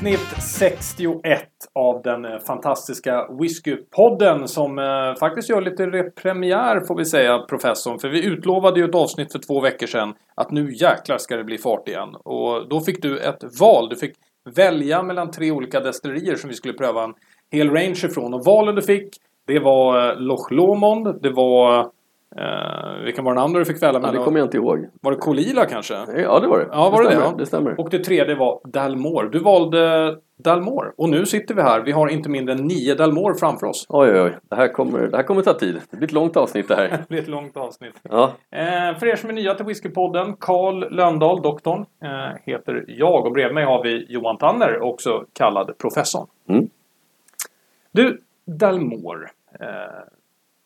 Avsnitt 61 av den eh, fantastiska Whiskypodden som eh, faktiskt gör lite premiär får vi säga, professorn. För vi utlovade ju ett avsnitt för två veckor sedan att nu jäklar ska det bli fart igen. Och då fick du ett val. Du fick välja mellan tre olika destillerier som vi skulle pröva en hel range ifrån. Och valen du fick, det var eh, Loch Lomond, det var Uh, vilken var den andra du fick välja Ja, det kommer jag inte ihåg. Var det Kolila kanske? Ja, det var det. Ja, var det, stämmer, det? Ja. det stämmer. Och det tredje var Dalmore. Du valde Dalmore. Och nu sitter vi här. Vi har inte mindre än nio Dalmore framför oss. Oj, oj, oj. Det här kommer, det här kommer ta tid. Det blir ett långt avsnitt det här. Det blir ett långt avsnitt. Ja, Eh, för er som är nya till Whiskypodden, Karl Lönndahl, doktorn, eh, heter jag. Och bredvid mig har vi Johan Tanner, också kallad professorn. Mm. Du, Dalmore. Eh,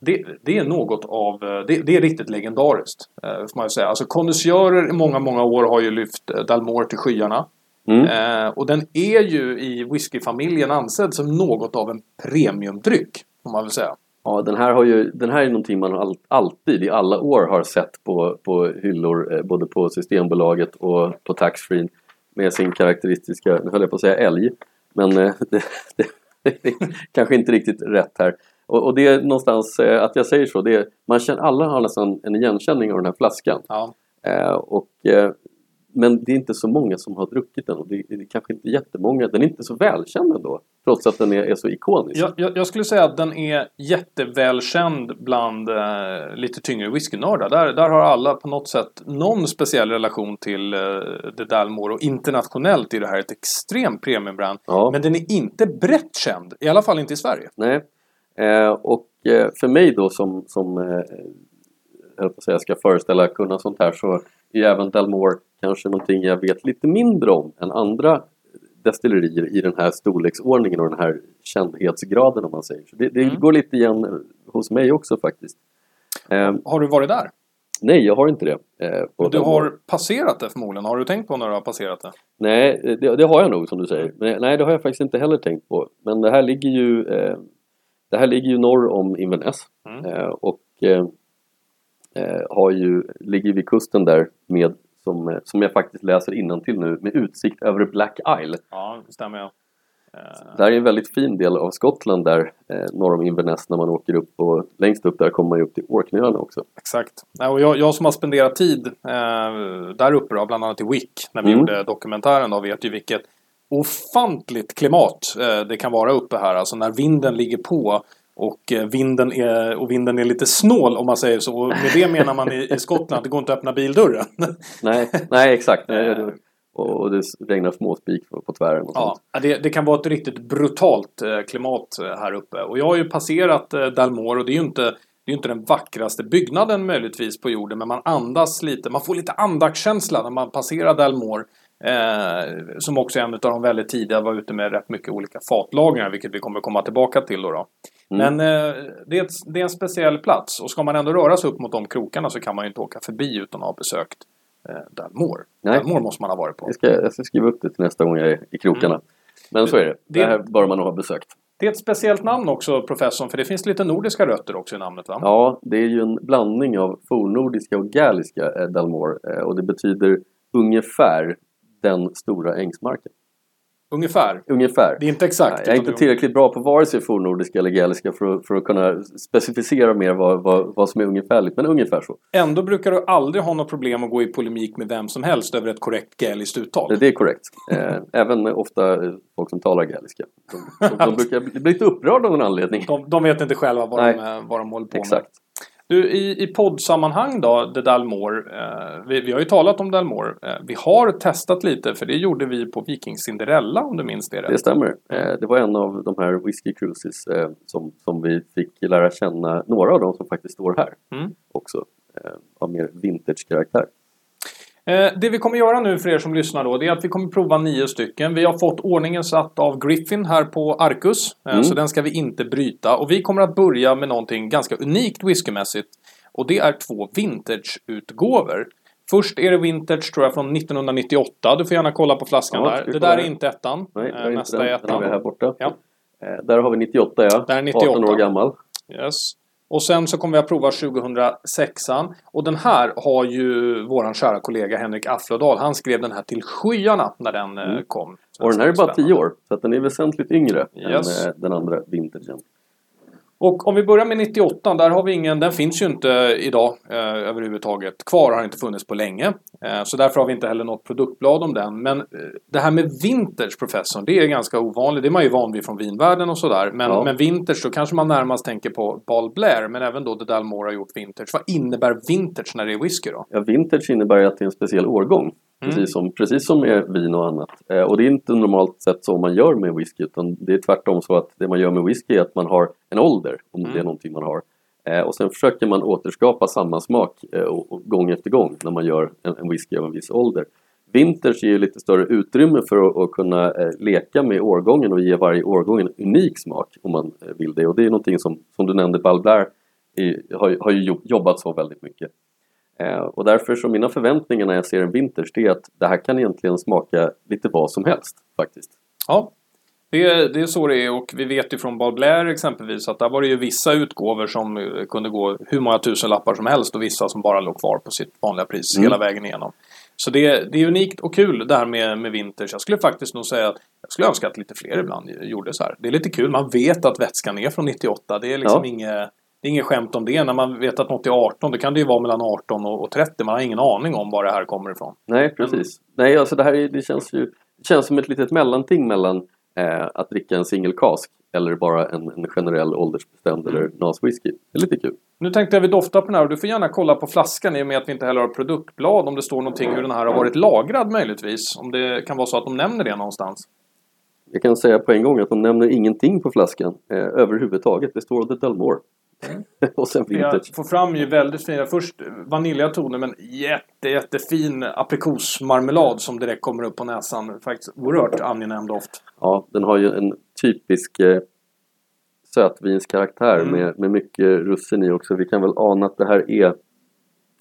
det, det är något av... eh, Det, det är riktigt legendariskt. Eh, får man säga. Alltså kondensörer i många, många år har ju lyft eh, Dalmore till skyarna. mm. Eh, och den är ju i whiskyfamiljen ansedd som något av en premiumdryck. Får man väl säga. ja den, här har ju, den här är någonting man all, alltid i alla år har sett på, på hyllor eh, både på Systembolaget och på taxfree med sin karaktäristiska, nu höll jag på att säga älg, men eh, det, det, det är kanske inte riktigt rätt här. Och, och det är någonstans, eh, att jag säger så, det är, man känner, alla har nästan en igenkänning av den här flaskan. Ja. Eh, och, eh, men det är inte så många som har druckit den och det, det är kanske inte jättemånga. Den är inte så välkänd ändå. Trots att den är, är så ikonisk. Jag, jag, jag skulle säga att den är jättevälkänd bland eh, lite tyngre whiskynördar. Där, där har alla på något sätt någon speciell relation till eh, The Dalmore och internationellt är det här ett extremt premiumbrand. Ja. Men den är inte brett känd, i alla fall inte i Sverige. Nej. Eh, och eh, för mig då som, som eh, jag säga, ska föreställa kunna sånt här så är även Dalmore kanske någonting jag vet lite mindre om än andra destillerier i den här storleksordningen och den här kändhetsgraden om man säger. Så det, det Mm. går lite igen hos mig också faktiskt. Eh, Har du varit där? nej, jag har inte det. Eh, på Du har passerat det förmodligen. Har du tänkt på när du har passerat det? Nej, det, det har jag nog som du säger. Men, nej, det har jag faktiskt inte heller tänkt på. Men det här ligger ju, eh, det här ligger ju norr om Inverness. Mm. Eh, och eh, eh, har ju, ligger vid kusten där med, som, som jag faktiskt läser till nu, med utsikt över Black Isle. Ja, det stämmer ja. Det här är en väldigt fin del av Skottland där eh, norr om Inverness när man åker upp och längst upp där kommer man ju upp till Orkneyöarna också. Exakt. Och jag, jag som har spenderat tid eh, där uppe, då, bland annat i Wick, när vi Mm. gjorde dokumentären, då, vet ju vilket ofantligt klimat eh, det kan vara uppe här. Alltså när vinden ligger på och, eh, vinden är, och vinden är lite snål om man säger så. Och med det menar man i, i Skottland att det går inte att öppna bildörren. Nej, nej exakt. Nej, det- och, det regnar småspik på, på tvären och Ja, sånt. det, det kan vara ett riktigt brutalt eh, klimat här uppe. Och jag har ju passerat Dalmore och det är ju inte, det är inte den vackraste byggnaden möjligtvis på jorden. Men man andas lite, man får lite andaktskänsla när man passerar Dalmore. Eh, som också är en av de väldigt tidiga, var ute med rätt mycket olika fatlagringar, vilket vi kommer komma tillbaka till då. då. Mm. Men eh, det, är det är en speciell plats och ska man ändå röra sig upp mot de krokarna så kan man ju inte åka förbi utan att ha besökt eh, Dalmore. Nej. Måste man ha varit på. Jag ska, jag ska skriva upp det till nästa gång jag är i krokarna. Men så är det. Mm. Det- Det här bör man nog ha besökt. Det är ett speciellt namn också, professorn, för det finns lite nordiska rötter också i namnet va? Ja, det är ju en blandning av fornnordiska och galliska eh, Dalmore eh, och det betyder ungefär den stora ängsmarken. Ungefär. Ungefär. Det är inte exakt. Nej, jag är inte tillräckligt bra på vare sig fornnordiska eller galliska för för att kunna specificera mer vad, vad, vad som är ungefärligt, men ungefär så. Ändå brukar du aldrig ha något problem att gå i polemik med vem som helst över ett korrekt gäliskt uttal. Det, det är korrekt. Eh, även ofta folk som talar galliska. De, de, de brukar bli lite upprörda av någon anledning. De, de vet inte själva vad, de, Nej. eh, vad de håller på Exakt. med. Du, i, i poddsammanhang då, The Dalmore. Eh, vi, vi har ju talat om Dalmore. Eh, vi har testat lite, för det gjorde vi på Viking Cinderella om du minns det rätt. Det stämmer. Eh, det var en av de här Whiskey Cruises eh, som, som vi fick lära känna några av dem som faktiskt står här Mm. också. Eh, av mer vintage-karaktär. Eh, det vi kommer göra nu för er som lyssnar då, det är att vi kommer prova nio stycken. Vi har fått ordningen satt av Griffin här på Arcus. Eh, Mm. Så den ska vi inte bryta. Och vi kommer att börja med någonting ganska unikt whiskymässigt. Och det är två vintage-utgåvor. Först är det vintage tror jag från 1998. Du får gärna kolla på flaskan Ja, där. Det där är inte ettan. Nej, Eh, det är inte Nästa den. är Den har vi här ettan. borta. Ja. Eh, där har vi 98 ja. Där är 98. 18 år gammal. Yes. Och sen så kommer vi att prova 2006an. Och den här har ju våran kära kollega Henrik Afflodal. Han skrev den här till skyarna när den eh, Mm. kom. Och den här är bara Spännande. 10 år, så den är väsentligt yngre Yes. än eh, den andra vintagen. Och om vi börjar med 98, där har vi ingen, den finns ju inte idag eh, överhuvudtaget. Kvar har inte funnits på länge. Eh, så därför har vi inte heller något produktblad om den. Men eh, det här med vintage professorn, det är ganska ovanligt. Det är man ju van vid från vinvärlden och sådär. Men, Ja. men vintage, då kanske man närmast tänker på Ball Blair. Men även då The Dalmore har gjort vintage. Vad innebär vintage när det är whisky då? Ja, vintage innebär ju att det är en speciell årgång. Mm. Precis, som, precis som med vin och annat. Eh, och det är inte normalt sett så man gör med whisky utan det är tvärtom så att det man gör med whisky är att man har en ålder, om Mm. det är någonting man har. Eh, och sen försöker man återskapa samma smak eh, och, och gång efter gång när man gör en, en whisky av en viss ålder. Vintage ger ju lite större utrymme för att, att kunna eh, leka med årgången och ge varje årgång en unik smak om man eh, vill det. Och det är någonting som, som du nämnde, Balblair har, har ju jobb- jobbat så väldigt mycket. Eh, och därför så mina förväntningar när jag ser en vintage det är att det här kan egentligen smaka lite vad som helst faktiskt. Ja, det är, det är så det är och vi vet ju från Ball Blair exempelvis att där var det ju vissa utgåvor som eh, kunde gå hur många tusen lappar som helst och vissa som bara låg kvar på sitt vanliga pris Mm. hela vägen igenom. Så det, det är unikt och kul det här med, med vintage. Jag skulle faktiskt nog säga att jag skulle önska att lite fler ibland gjorde så här. Det är lite kul, man vet att vätskan är från 98. Det är liksom Ja. inget det är inget skämt om det. När man vet att något är 18, då kan det ju vara mellan 18 och och 30. Man har ingen aning om var det här kommer ifrån. Nej, precis. Nej, alltså det här är, det känns ju det känns som ett litet mellanting mellan eh, att dricka en single cask eller bara en, en generell åldersbestämd eller NAS-whisky. Det är lite kul. Nu tänkte jag vi doftar på den här och du får gärna kolla på flaskan i och med att vi inte heller har produktblad om det står någonting hur den här har varit lagrad möjligtvis. Om det kan vara så att de nämner det någonstans. Jag kan säga på en gång att de nämner ingenting på flaskan eh, överhuvudtaget. Det står The Dalmore. och sen vintage. Jag får fram ju väldigt fina, först vaniljatoner men jätte, jättefin aprikosmarmelad som direkt kommer upp på näsan. Faktiskt oerhört angenäm doft. Ja, den har ju en typisk eh, sötvinskaraktär Mm. med, med mycket russin i också. Vi kan väl ana att det här är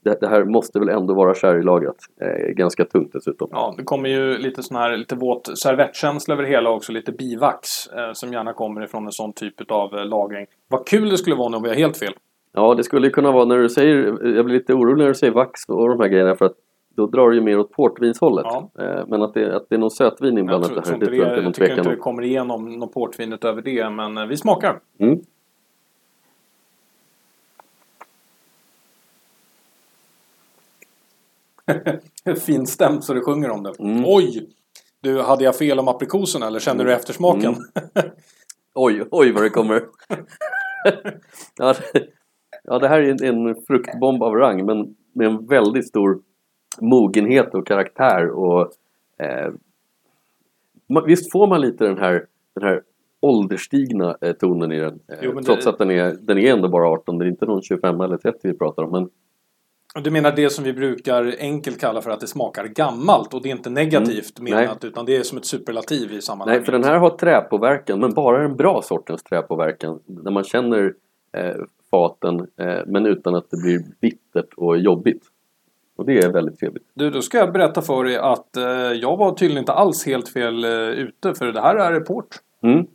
det, det här måste väl ändå vara sherrylagrat. Eh, ganska tungt dessutom. Ja, det kommer ju lite sån här lite våt servettkänsla över det hela också. Lite bivax eh, som gärna kommer ifrån en sån typ av eh, lagring. Vad kul det skulle vara nu om vi har helt fel. Ja, det skulle ju kunna vara när du säger, jag blir lite orolig när du säger vax och de här grejerna för att då drar det ju mer åt portvinshållet. Ja. Eh, Men att det, att det är någon sötvin Jag inblandat tror, det tror här, det inte tror jag inte det, är någon jag tycker inte tvekan det om. kommer igenom något portvin utöver det, men eh, vi smakar. Mm. Finstämt så det sjunger om det. Mm. Oj! Du, hade jag fel om aprikosen eller kände du eftersmaken? Mm. Oj, oj vad det kommer! ja, det, ja, det här är en, en fruktbomb av rang men med en väldigt stor mogenhet och karaktär och eh, Visst får man lite den här, den här ålderstigna eh, tonen i den eh, Jo, men det- trots att den är, den är ändå bara 18, det är inte någon 25 eller 30 vi pratar om men Du menar det som vi brukar enkelt kalla för att det smakar gammalt och det är inte negativt Mm, menat utan det är som ett superlativ i sammanhanget. Nej, för den här har träpåverkan, men bara en bra sortens träpåverkan. När man känner eh, faten, eh, men utan att det blir bittert och jobbigt. Och det är väldigt trevligt. Du, då ska jag berätta för dig att eh, jag var tydligen inte alls helt fel eh, ute för det här är port. Mm. Eh,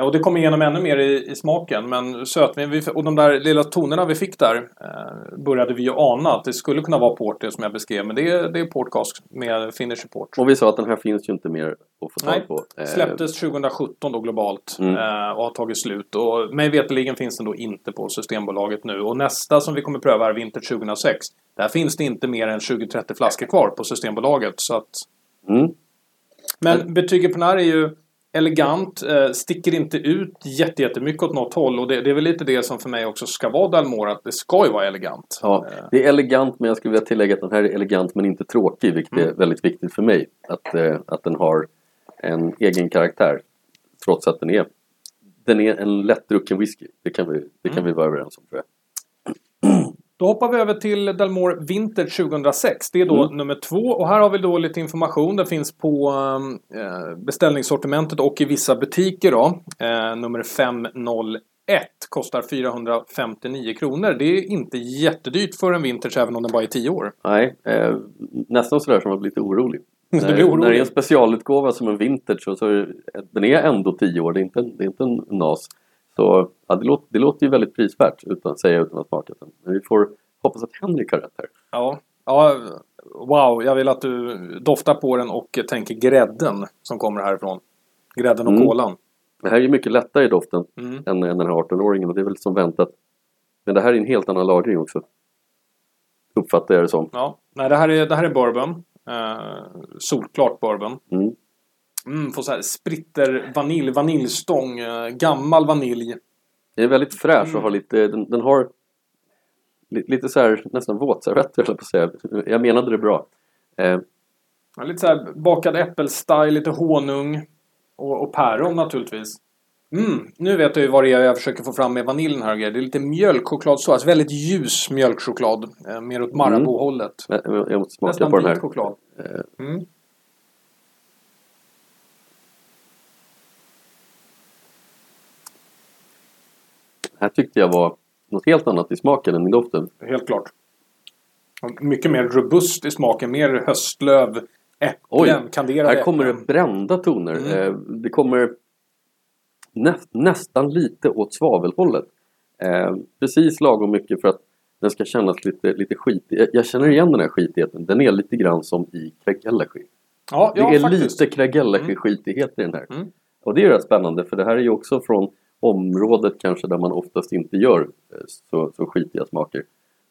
Och det kom igenom ännu mer i, i smaken. Men sötvin vi, och de där lilla tonerna vi fick där eh, började vi ju ana att det skulle kunna vara port det som jag beskrev. Men det är, det är portcask med finish port. Och vi sa att den här finns ju inte mer att få tag Nej, på. Eh, Släpptes 2017 då globalt Mm. eh, och har tagit slut. Och mig veterligen finns den då inte på Systembolaget nu. Och nästa som vi kommer pröva är Vinter 2006. Där finns det inte mer än 20-30 flaskor kvar på Systembolaget. Så att... Mm. Men betyget på den här är ju elegant, eh, sticker inte ut jätte- jättemycket åt något håll. Och det, det är väl lite det som för mig också ska vara Dalmore, att det ska ju vara elegant. Ja, Eh, det är elegant, men jag skulle vilja tillägga att den här är elegant men inte tråkig, vilket Mm. är väldigt viktigt för mig. Att, eh, att den har en egen karaktär, trots att den är den är en lättdrucken whisky. Det kan vi, det kan Mm. vi vara överens om tror jag. Då hoppar vi över till Dalmore Vinter 2006. Det är då Mm. nummer två. Och här har vi då lite information. Det finns på eh, beställningssortimentet och i vissa butiker. Då. Eh, nummer 501 kostar 459 kronor. Det är inte jättedyrt för en Vintage även om den bara är 10 år. Nej, eh, nästan sådär som att bli lite orolig. När, orolig. när det är en specialutgåva som en vintage så, så är den är ändå 10 år, det är inte, det är inte en NAS. Så ja, det, låter, det låter ju väldigt prisvärt utan säga utan att smaka den. Men vi får hoppas att Henrik har rätt här. Ja, ja Wow, jag vill att du doftar på den och tänker grädden som kommer härifrån. Grädden och Mm. kolan. Det här är ju mycket lättare i doften Mm. än, än den här 18-åringen och det är väl som väntat. Men det här är en helt annan lagring också. Uppfattar jag det som. Ja. Nej, det här är, det här är bourbon. Eh, solklart bourbon. Mm. Mm, får så här spritter vanilj, vaniljstång, eh, gammal vanilj. Det är väldigt fräsch och Mm. har lite, den, den har li, lite så här nästan våtservetter jag på säga. Jag menade det bra. Eh, Ja, lite så här bakad äppelstyle, lite honung. Och, och päron naturligtvis. Mm, nu vet jag ju vad det är jag försöker få fram med vaniljen här. Det är lite mjölkchokladsås. Alltså väldigt ljus mjölkchoklad. Eh, mer åt Marabou-hållet. jag, jag måste smaka Nästan på den här. choklad. Eh, Mm. Här tyckte jag var något helt annat i smaken än i doften. Helt klart. Mycket mer robust i smaken. Mer höstlöv, äpplen, kanderade Här kommer det brända toner. Mm. Eh, det kommer nä, nästan lite åt svavelhållet. Eh, precis lagom mycket för att den ska kännas lite, lite skitig. Jag, jag känner igen den här skitigheten. Den är lite grann som i Craig-Ellachie. Ja, Det ja är faktiskt. lite Craig-Ellachie-skitighet i den här. Mm. Och det är rätt spännande för det här är ju också från området kanske där man oftast inte gör eh, så, så skitiga smaker.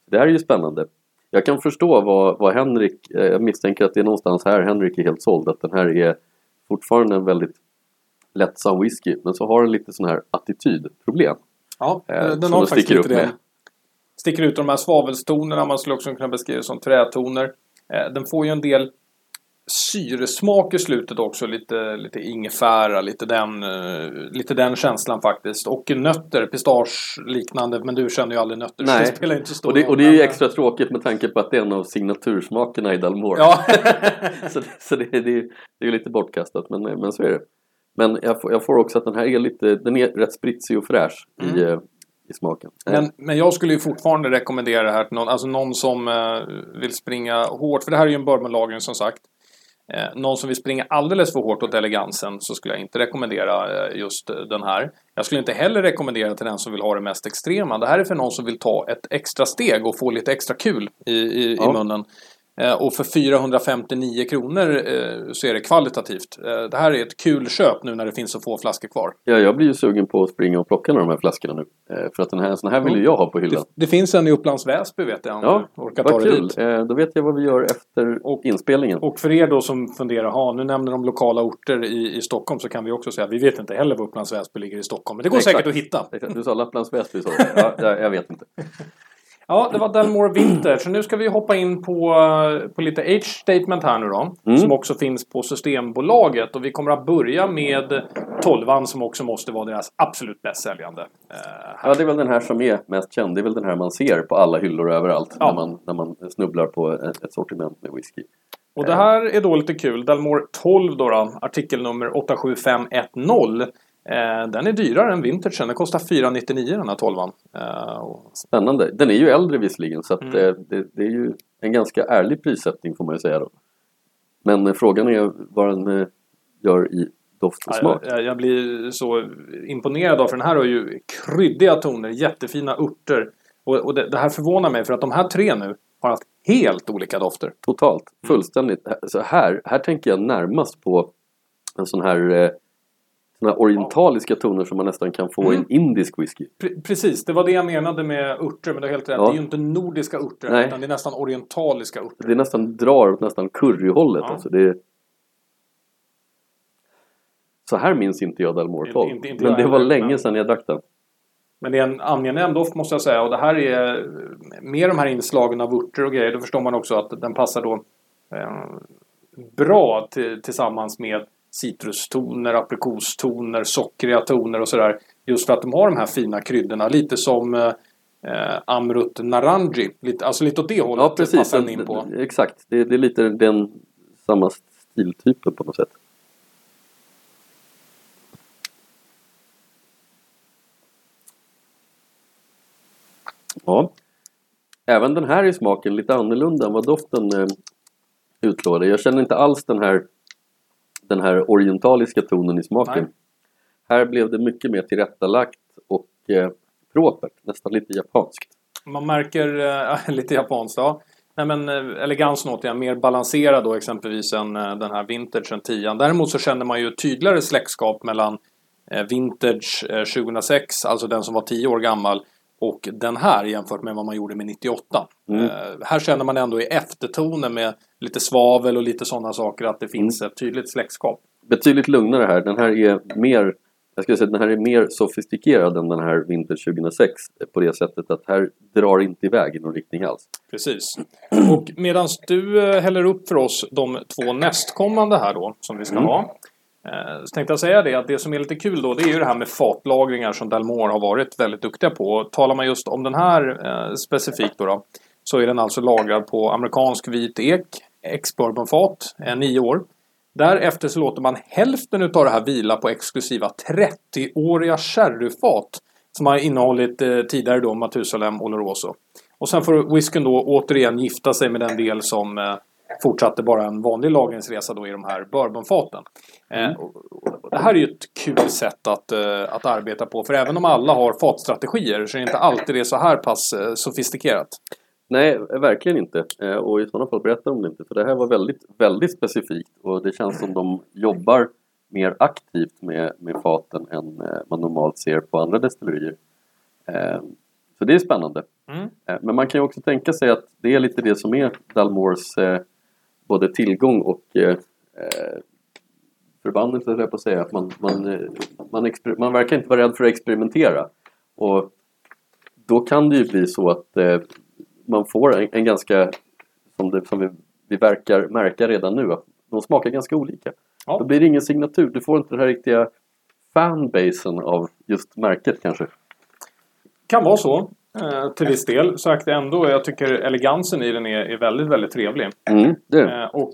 Det här är ju spännande. Jag kan förstå vad, vad Henrik, eh, jag misstänker att det är någonstans här Henrik är helt såld, att den här är fortfarande en väldigt lättsam whisky men så har den lite sån här attitydproblem. Ja, Eh, den har faktiskt lite det. med. Sticker ut de här svavelstonerna. Man skulle också kunna beskriva det som trätoner. Eh, Den får ju en del syresmak i slutet också. Lite, lite ingefära, lite den, eh, lite den känslan faktiskt. Och nötter, pistage liknande. Men du känner ju aldrig nötter Nej. det spelar inte stor Och det, och det är ju extra tråkigt med tanke på att det är en av signatursmakerna i Dalmore. Ja, så det, så det, det, det är ju lite bortkastat men, men så är det. Men jag får, jag får också att den här är lite, den är rätt spritsig och fräsch i, Mm. eh, i smaken. Eh, Men, men jag skulle ju fortfarande rekommendera det här till någon, alltså någon som eh, vill springa hårt. För det här är ju en bourbonlagring som sagt. Eh, någon som vill springa alldeles för hårt åt elegansen så skulle jag inte rekommendera eh, just eh, den här. Jag skulle inte heller rekommendera till den som vill ha det mest extrema. Det här är för någon som vill ta ett extra steg och få lite extra kul i, i, Ja. i munnen. Eh, och för 459 kronor eh, så är det kvalitativt. Eh, det här är ett kul köp nu när det finns så få flaskor kvar. Ja, jag blir ju sugen på att springa och plocka några av de här flaskorna nu. För att den här, såna här vill ju jag ha på hyllan. Det, det finns en i Upplands Väsby vet jag. Om Ja, du orkar ta vad det kul! dit. Då vet jag vad vi gör efter Och- inspelningen. Och för er då som funderar, ha nu nämner de lokala orter i, i Stockholm så kan vi också säga, vi vet inte heller var Upplands Väsby ligger i Stockholm. Men det går Exakt. säkert att hitta. Exakt, Du sa Lapplands Väsby, sa? Ja, jag, jag vet inte. Ja, det var Delmore Vinter. Så nu ska vi hoppa in på, på lite age statement här nu då. Mm. Som också finns på Systembolaget. Och vi kommer att börja med 12 som också måste vara deras absolut bäst säljande. Eh. Ja, det är väl den här som är mest känd. Det är väl den här man ser på alla hyllor överallt Ja. när, man, när man snubblar på ett, ett sortiment med whisky. Och det här är då lite kul. Delmore 12 då, då artikelnummer 87510. Eh, den är dyrare än vintagen. Den kostar 499 den här 12 eh, Spännande. Den är ju äldre visserligen så Mm. eh, det, det är ju en ganska ärlig prissättning får man ju säga då. Men frågan är vad den gör i doft och smak. Jag, jag blir så imponerad av för den här har ju kryddiga toner, jättefina örter. Och, och det, det här förvånar mig för att de här tre nu har haft helt olika dofter. Totalt, Mm. fullständigt. Så här, här tänker jag närmast på en sån här, här orientaliska toner som man nästan kan få i Mm. en indisk whisky. Pre- precis, det var det jag menade med örter, men du har helt rätt. Ja. Det är ju inte nordiska örter, Nej. utan det är nästan orientaliska örter. Det nästan drar åt nästan curryhållet. Ja. Alltså det är... Så här minns inte jag Dalmore Inte- 12. inte- inte men det var heller, länge men- sedan jag drack den. Men det är en angenäm doft måste jag säga. Och det här är med de här inslagen av örter och grejer. Då förstår man också att den passar då eh, bra till, tillsammans med citrustoner, aprikostoner, sockriga toner och sådär. Just för att de har de här fina kryddorna. Lite som eh, eh, Amrut Naranji. Lite, alltså lite åt det hållet Ja precis, den en- in på. exakt. Det, det är lite den samma stiltypen på något sätt. Ja. Även den här i smaken lite annorlunda än vad doften eh, utlovade. Jag känner inte alls den här den här orientaliska tonen i smaken. Nej. Här blev det mycket mer tillrättalagt och eh, propert, nästan lite japanskt. Man märker eh, lite japanskt, ja. Nej men eh, elegansen återigen, mer balanserad då exempelvis än eh, den här vintagen 10. Däremot så känner man ju tydligare släktskap mellan vintage 2006, alltså den som var 10 år gammal, och den här jämfört med vad man gjorde med 98. Mm. här känner man ändå i eftertonen med lite svavel och lite sådana saker att det finns mm. ett tydligt släktskap. Betydligt lugnare här. Den här är mer jag skulle säga att den här är mer sofistikerad än den här Vinter 2006 på det sättet att här drar inte iväg i någon riktning alls. Precis. Och medan du eh, häller upp för oss de två nästkommande här då som vi ska mm. ha. Eh, så tänkte jag säga det att det som är lite kul då det är ju det här med fatlagringar som Dalmore har varit väldigt duktiga på. Talar man just om den här eh, specifikt då, då så är den alltså lagrad på amerikansk vit ek, ex-bourbonfat, eh, nio år. Därefter så låter man hälften utav det här vila på exklusiva 30-åriga sherryfat som har innehållit eh, tidigare då Matusalem Oloroso. Och sen får whiskyn då återigen gifta sig med den del som eh, fortsatte bara en vanlig lagringsresa då i de här bourbonfaten. Eh, mm. det här är ju ett kul sätt att, eh, att arbeta på för även om alla har fatstrategier så är det inte alltid det så här pass eh, sofistikerat. Nej, verkligen inte. Och i sådana fall berätta om det inte. För det här var väldigt, väldigt specifikt och det känns som de jobbar mer aktivt med, med faten än man normalt ser på andra destillerier. Så det är spännande. Mm. Men man kan ju också tänka sig att det är lite det som är Dalmores både tillgång och förbannelse, jag på att säga. Att man, man, man, man verkar inte vara rädd för att experimentera. Och då kan det ju bli så att man får en, en ganska, som, det, som vi, vi verkar märka redan nu, att de smakar ganska olika. Ja. Då blir det ingen signatur, du får inte den här riktiga fanbasen av just märket kanske. Kan vara så eh, till viss del. Sagt ändå, jag tycker elegansen i den är, är väldigt, väldigt trevlig. Mm. Eh, och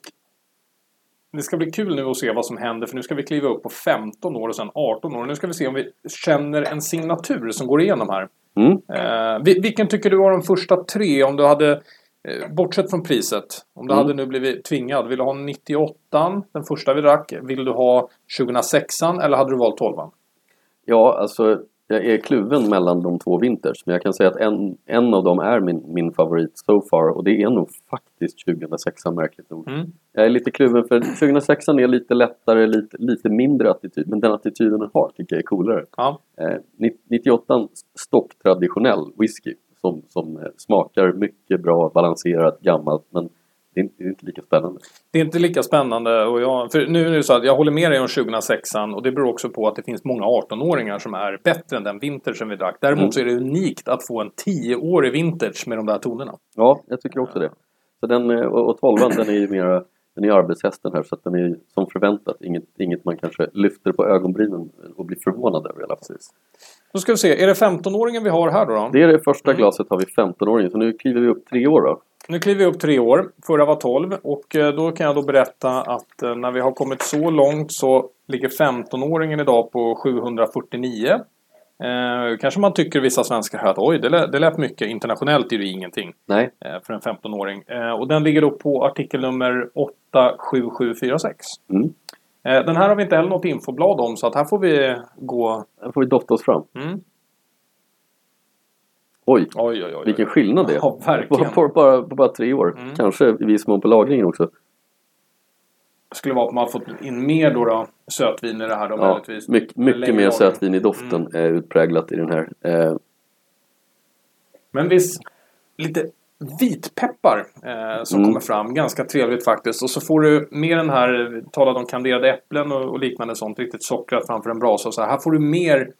det ska bli kul nu att se vad som händer för nu ska vi kliva upp på 15 år och sen 18 år. Nu ska vi se om vi känner en signatur som går igenom här. Mm. Eh, vilken tycker du var de första tre om du hade eh, Bortsett från priset. Om du mm. hade nu blivit tvingad. Vill du ha 98 den första vi drack? Vill du ha 2006 eller hade du valt 12 Ja, alltså jag är kluven mellan de två vinters. Men jag kan säga att en, en av dem är min, min favorit so far och det är nog faktiskt 2006 märkligt nog. Mm. Jag är lite kluven för 2006 är lite lättare, lite, lite mindre attityd. Men den attityden den har tycker jag är coolare. Ja. Eh, 98 stock traditionell whisky som, som eh, smakar mycket bra, balanserat, gammalt men det är, inte, det är inte lika spännande. Det är inte lika spännande. Och jag, för nu är det så att jag håller med dig om 2006 och det beror också på att det finns många 18-åringar som är bättre än den vintage som vi drack. Däremot mm. så är det unikt att få en 10-årig vintage med de där tonerna. Ja, jag tycker också det. Så den, och 12 den är ju mer den är arbetshästen här så att den är som förväntat inget, inget man kanske lyfter på ögonbrynen och blir förvånad över i alla fall. Då ska vi se, är det 15-åringen vi har här då? då? Det är det första mm. glaset har vi 15-åringen så nu kliver vi upp tre år då. Nu kliver vi upp tre år. Förra var 12 och eh, då kan jag då berätta att eh, när vi har kommit så långt så ligger 15-åringen idag på 749. Eh, kanske man tycker vissa svenskar här att oj, det lät, det lät mycket. Internationellt är det ingenting Nej. Eh, för en 15-åring. Eh, och den ligger då på artikelnummer 87746. Mm. Eh, den här har vi inte heller något infoblad om så att här får vi gå... Här får vi dofta oss fram. Mm. Oj, oj, oj, oj, vilken skillnad det är. Ja, verkligen. På, bara, på bara tre år. Mm. Kanske i viss mån på lagringen också. Det skulle vara att man har fått in mer då, då sötvin i det här då ja, Mycket, mycket mer sötvin i doften mm. är utpräglat i den här. Eh. Men visst, lite vitpeppar eh, som mm. kommer fram. Ganska trevligt faktiskt. Och så får du med den här, talade om kanderade äpplen och, och liknande sånt. Riktigt sockrat framför en brasa. Så här. här får du mer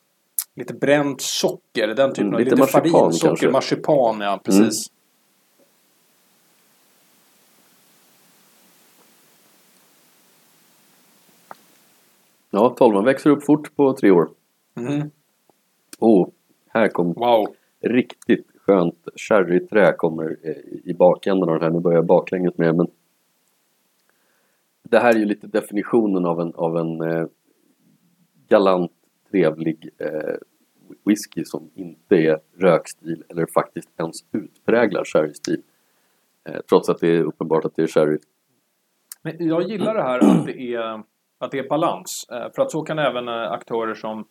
lite bränt socker. Den typen mm, av lite, lite marsipan socker, marsipan, ja precis. Mm. Ja, tolvan växer upp fort på tre år. Mm. Oh, här kom wow. riktigt skönt sherryträ kommer i bakänden av den här. Nu börjar jag baklänges med men det här är ju lite definitionen av en, av en eh, galant trevlig eh, whisky som inte är rökstil eller faktiskt ens utpräglad sherrystil. Eh, trots att det är uppenbart att det är sherry. Men jag gillar det här att det är, att det är balans. Eh, för att så kan även eh, aktörer som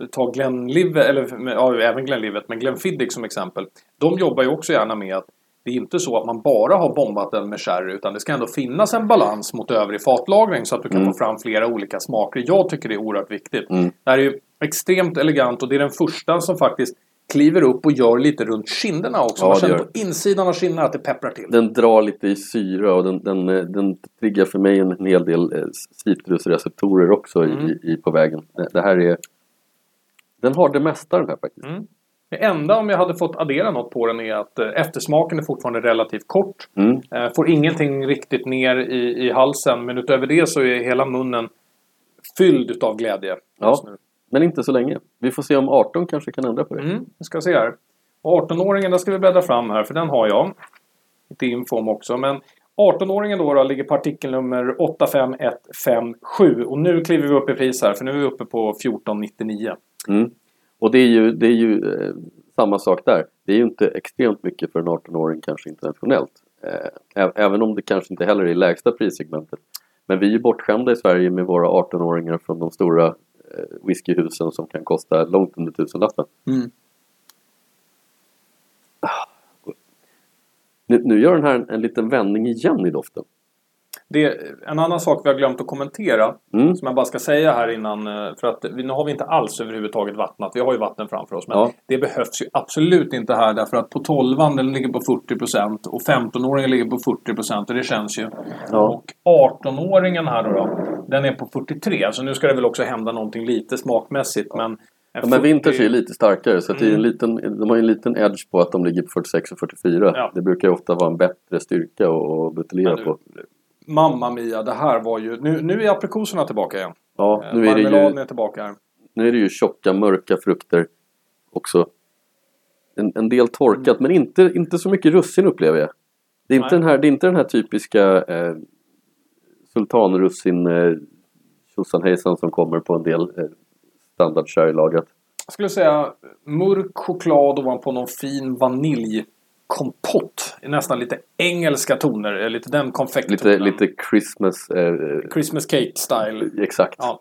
eh, ta Glenlivet, eller ja, även Glenlivet, men Glenfiddich som exempel. De jobbar ju också gärna med att det är inte så att man bara har bombat den med sherry utan det ska ändå finnas en balans mot övrig fatlagring så att du kan Mm. få fram flera olika smaker. Jag tycker det är oerhört viktigt. Mm. Det här är ju extremt elegant och det är den första som faktiskt kliver upp och gör lite runt kinderna också. Ja, man känner på insidan av kinderna att det pepprar till. Den drar lite i syra och den, den, den triggar för mig en hel del eh, citrusreceptorer också Mm. i, i, på vägen. Det, det här är... Den har det mesta den här faktiskt. Mm. Det enda om jag hade fått addera något på den är att eh, eftersmaken är fortfarande relativt kort. Mm. Eh, Får ingenting riktigt ner i, i halsen men utöver det så är hela munnen fylld utav glädje. Ja. Men inte så länge. Vi får se om 18 kanske kan ändra på det. Mm, vi ska se här. Och 18-åringen, den ska vi bläddra fram här för den har jag. Lite info om också. Men 18-åringen då, då ligger på artikelnummer 85157 och nu kliver vi upp i pris här för nu är vi uppe på 1499. Mm. Och det är ju, det är ju eh, samma sak där. Det är ju inte extremt mycket för en 18-åring kanske internationellt. Eh, även om det kanske inte heller är i lägsta prissegmentet. Men vi är ju bortskämda i Sverige med våra 18-åringar från de stora eh, whiskyhusen som kan kosta långt under tusenlappen. Mm. Nu, nu gör den här en, en liten vändning igen i doften. Det en annan sak vi har glömt att kommentera Mm. som jag bara ska säga här innan eh, för att vi, nu har vi inte alls överhuvudtaget vattnat. Vi har ju vatten framför oss men Ja. det behövs ju absolut inte här därför att på 12 den ligger på 40% och 15-åringen ligger på 40% och det känns ju. Ja. Och 18-åringen här då, då den är på 43 så nu ska det väl också hända någonting lite smakmässigt men en Ja, men 40 Winters är lite starkare så att det är en Mm. liten, de har ju en liten edge på att de ligger på 46 och 44. Ja. Det brukar ju ofta vara en bättre styrka att- buteljera på. Mamma Mia, det här var ju... Nu, nu är aprikoserna tillbaka igen. Ja, Eh, nu är, det ju, är tillbaka här. nu är det ju tjocka mörka frukter också. En, en del torkat men inte, inte så mycket russin upplever jag. Det är inte, Nej. den här, det är inte den här typiska eh, sultanrussin eh, tjosan som kommer på en del eh, standard sherrylagrat. Jag skulle säga mörk choklad ovanpå någon fin vaniljkompott. Nästan lite engelska toner. Lite den Lite, konfekttonen. lite Christmas, eh, Christmas cake style. exakt. Ja.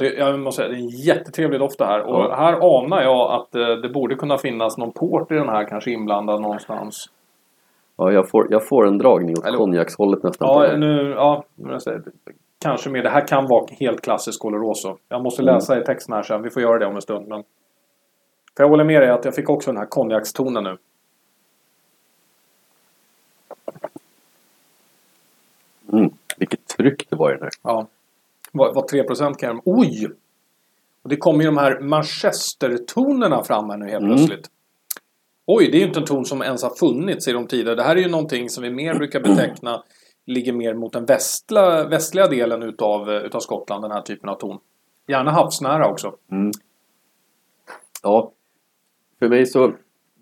Jag, måste säga, det är en jättetrevlig doft det här. Och Ja. här anar jag att eh, det borde kunna finnas någon port i den här kanske inblandad någonstans. Ja, jag, får, jag får en dragning åt Eller- konjakshållet nästan. Ja, nu, ja, säger, kanske mer. Det här kan vara helt klassisk Oloroso. Jag måste läsa i texten här sen. Vi får göra det om en stund. Men... För jag håller med dig att jag fick också den här konjakstonen nu. Mm, vilket tryck det var i den här. Ja. Vad, vad 3% kan jag... Oj! Och det kommer ju de här Manchester-tonerna fram här nu helt Mm. plötsligt. Oj, det är ju inte en ton som ens har funnits i de tidigare. Det här är ju någonting som vi mer brukar beteckna ligger mer mot den västla, västliga delen utav, utav Skottland, den här typen av ton. Gärna havsnära också. Mm. Ja, för mig så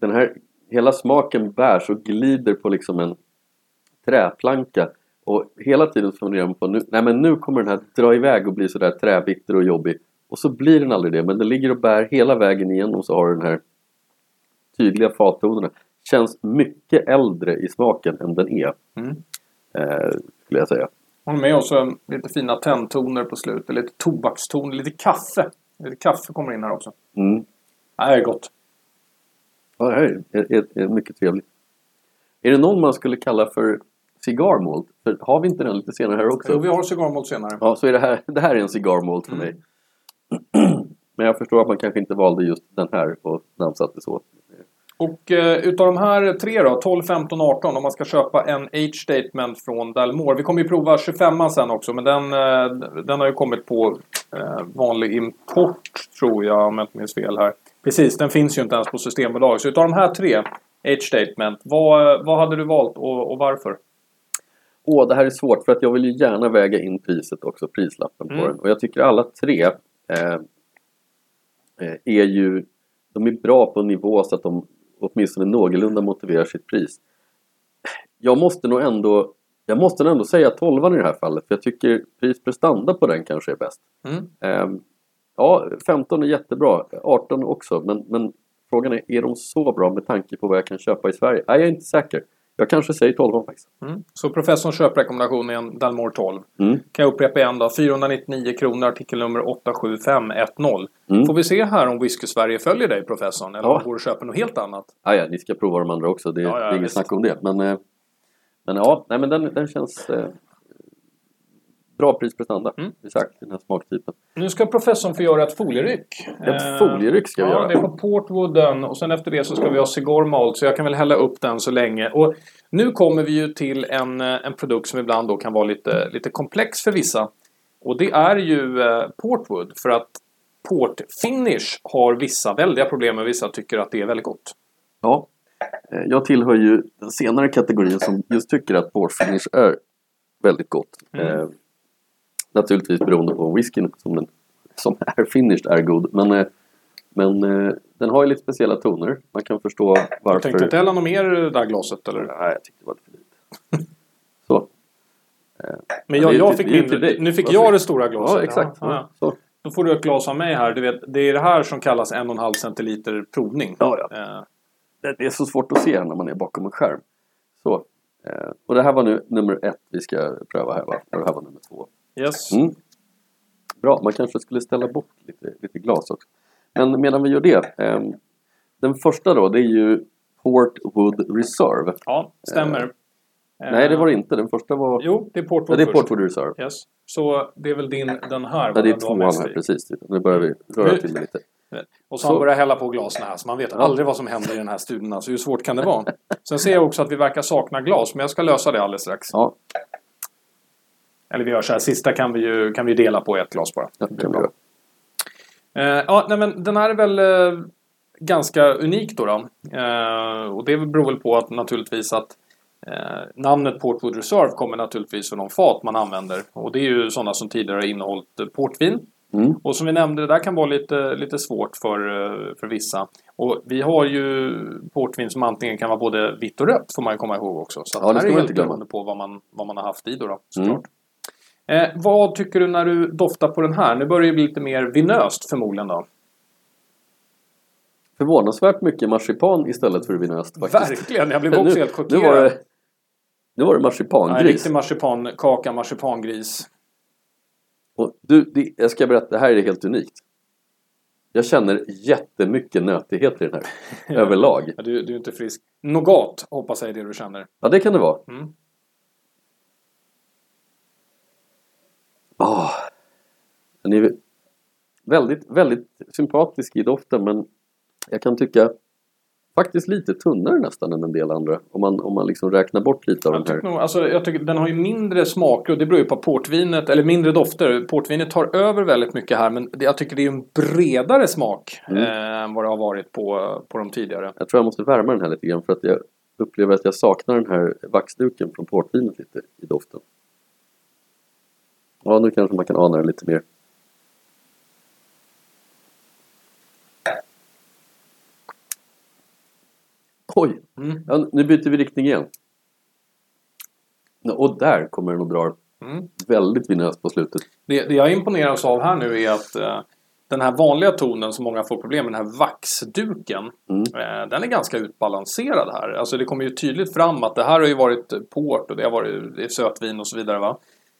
den här hela smaken bärs och glider på liksom en träplanka och hela tiden funderar man på nu, nej men nu kommer den här dra iväg och bli sådär träbitter och jobbig och så blir den aldrig det men den ligger och bär hela vägen igenom så har den här tydliga fattonerna känns mycket äldre i smaken än den är Mm. eh, skulle jag säga Håller med eh, lite fina tändtoner på slutet. Lite tobakstoner, lite kaffe. Lite kaffe kommer in här också. mm. Det här är gott. Ja, det här är, är, är mycket trevligt. Är det någon man skulle kalla för cigar malt? För har vi inte den lite senare här också? Jo, vi har cigarrmalt senare. Ja, så är det här, det här är en cigar malt för Mm. mig. Men jag förstår att man kanske inte valde just den här och namnsatte så. Och eh, utav de här tre då, 12, 15, 18 om man ska köpa en age statement från Dalmore. Vi kommer ju prova 25 sen också men den, eh, den har ju kommit på eh, vanlig import tror jag om jag inte minns fel här. Precis, den finns ju inte ens på Systembolaget. Så utav de här tre age statement, vad, vad hade du valt och, och varför? Åh, det här är svårt för att jag vill ju gärna väga in priset också, prislappen på Mm. den. Och jag tycker alla tre eh, eh, är ju, de är bra på en nivå så att de åtminstone någorlunda motiverar sitt pris. Jag måste nog ändå, jag måste ändå säga 12 i det här fallet för jag tycker pris prestanda på den kanske är bäst. Mm. Ehm, ja, 15 är jättebra, 18 också, men, men frågan är, är de så bra med tanke på vad jag kan köpa i Sverige? Nej, jag är inte säker. Jag kanske säger 12 faktiskt. Mm. Så professorns köprekommendation är en Dalmore 12. Mm. Kan jag upprepa igen då. 499 kronor, artikelnummer 87510. Mm. Får vi se här om Whisky Sverige följer dig professorn eller Ja. om du går och köper något helt annat. Ah, ja, ni ska prova de andra också. Det, Ja, ja, det är inget snack om det. Men, eh, men ja, nej, men den, den känns eh, bra prisprestanda. Mm. Exakt, den här smaktypen. Nu ska professorn få göra ett folieryck. Ett Eh, folieryck ska vi ja, göra. det är på Portwooden och sen efter det så ska vi ha Cigar Malt så jag kan väl hälla upp den så länge. Och nu kommer vi ju till en, eh, en produkt som ibland då kan vara lite, lite komplex för vissa. Och det är ju eh, Portwood för att Port Finish har vissa väldiga problem och vissa tycker att det är väldigt gott. Ja, jag tillhör ju den senare kategorin som just tycker att Port Finish är väldigt gott. Mm. Eh, naturligtvis beroende på whiskyn som, den, som är finished är god. Men, eh, men eh, den har ju lite speciella toner. Man kan förstå varför. tänkte inte hälla något mer i det där glaset eller? Nej, jag tyckte det var lite för lite. Så. Men Ja, jag, jag fick mindre. Nu fick jag det stora glaset. Ja, exakt. Ja, ja. Då får du ett glas av mig här. Du vet, det är det här som kallas en och en halv centiliter provning. Ja, ja. Eh, Det är så svårt att se när man är bakom en skärm. Så. Eh, och det här var nu nummer ett vi ska pröva här va? Och det här var nummer två. Yes. Mm. Bra, man kanske skulle ställa bort lite, lite glas också. Men medan vi gör det. ehm, den första då, det är ju Portwood Reserve. Ja, stämmer. Eh, Nej, det var det inte. Den första var... Jo, det är ja, Portwood det är först. Portwood Reserve. Yes. Så det är väl din, den här? Ja, det är tvåan här, precis. Nu börjar vi röra till det lite. Och så Så. han börjar hälla på glasen här, så man vet Ja. aldrig vad som händer i den här studien. Alltså, hur svårt kan det vara? Sen ser jag också att vi verkar sakna glas, men jag ska lösa det alldeles strax. Ja, Eller vi gör så här, sista kan vi ju kan vi dela på ett glas bara. det kan vi göra. Eh, ja, nej, men den här är väl eh, ganska unik då. då. Eh, och det beror väl på att naturligtvis att eh, namnet Portwood Reserve kommer naturligtvis från de fat man använder. Och det är ju sådana som tidigare har innehållit eh, portvin. Mm. Och som vi nämnde, det där kan vara lite, lite svårt för, eh, för vissa. Och vi har ju portvin som antingen kan vara både vitt och rött får man ju komma ihåg också. Så Ja, det det här är helt beroende på vad man, vad man har haft i då, då Mm. Eh, vad tycker du när du doftar på den här? Nu börjar det bli lite mer vinöst förmodligen då. Förvånansvärt mycket marsipan istället för vinöst faktiskt. Verkligen, jag blev också nu, helt nu chockerad. var det, nu var det Nej, marsipangris. riktig marsipankaka, marsipangris. Och du, det, jag ska berätta, det här är helt unikt. Jag känner jättemycket nötighet i den här. överlag. Du, du är inte frisk. Nougat hoppas jag är det du känner. Ja, det kan det vara. Mm. Ah, den är väldigt, väldigt sympatisk i doften men jag kan tycka faktiskt lite tunnare nästan än en del andra. Om man, om man liksom räknar bort lite av Jag den här. nog, alltså, jag tycker den har ju mindre smaker och det beror ju på portvinet, eller mindre dofter. Portvinet tar över väldigt mycket här men jag tycker det är en bredare smak Mm. eh, än vad det har varit på, på de tidigare. Jag tror jag måste värma den här lite grann för att jag upplever att jag saknar den här vaxduken från portvinet lite i doften. Ja, nu kanske man kan ana den lite mer. Oj! Mm. Ja, nu byter vi riktning igen. Och där kommer den att dra Mm. väldigt vinöst på slutet. Det, det jag imponeras av här nu är att eh, den här vanliga tonen som många får problem med, den här vaxduken. Mm. Eh, den är ganska utbalanserad här. Alltså det kommer ju tydligt fram att det här har ju varit port och det har varit det sötvin och så vidare. Va?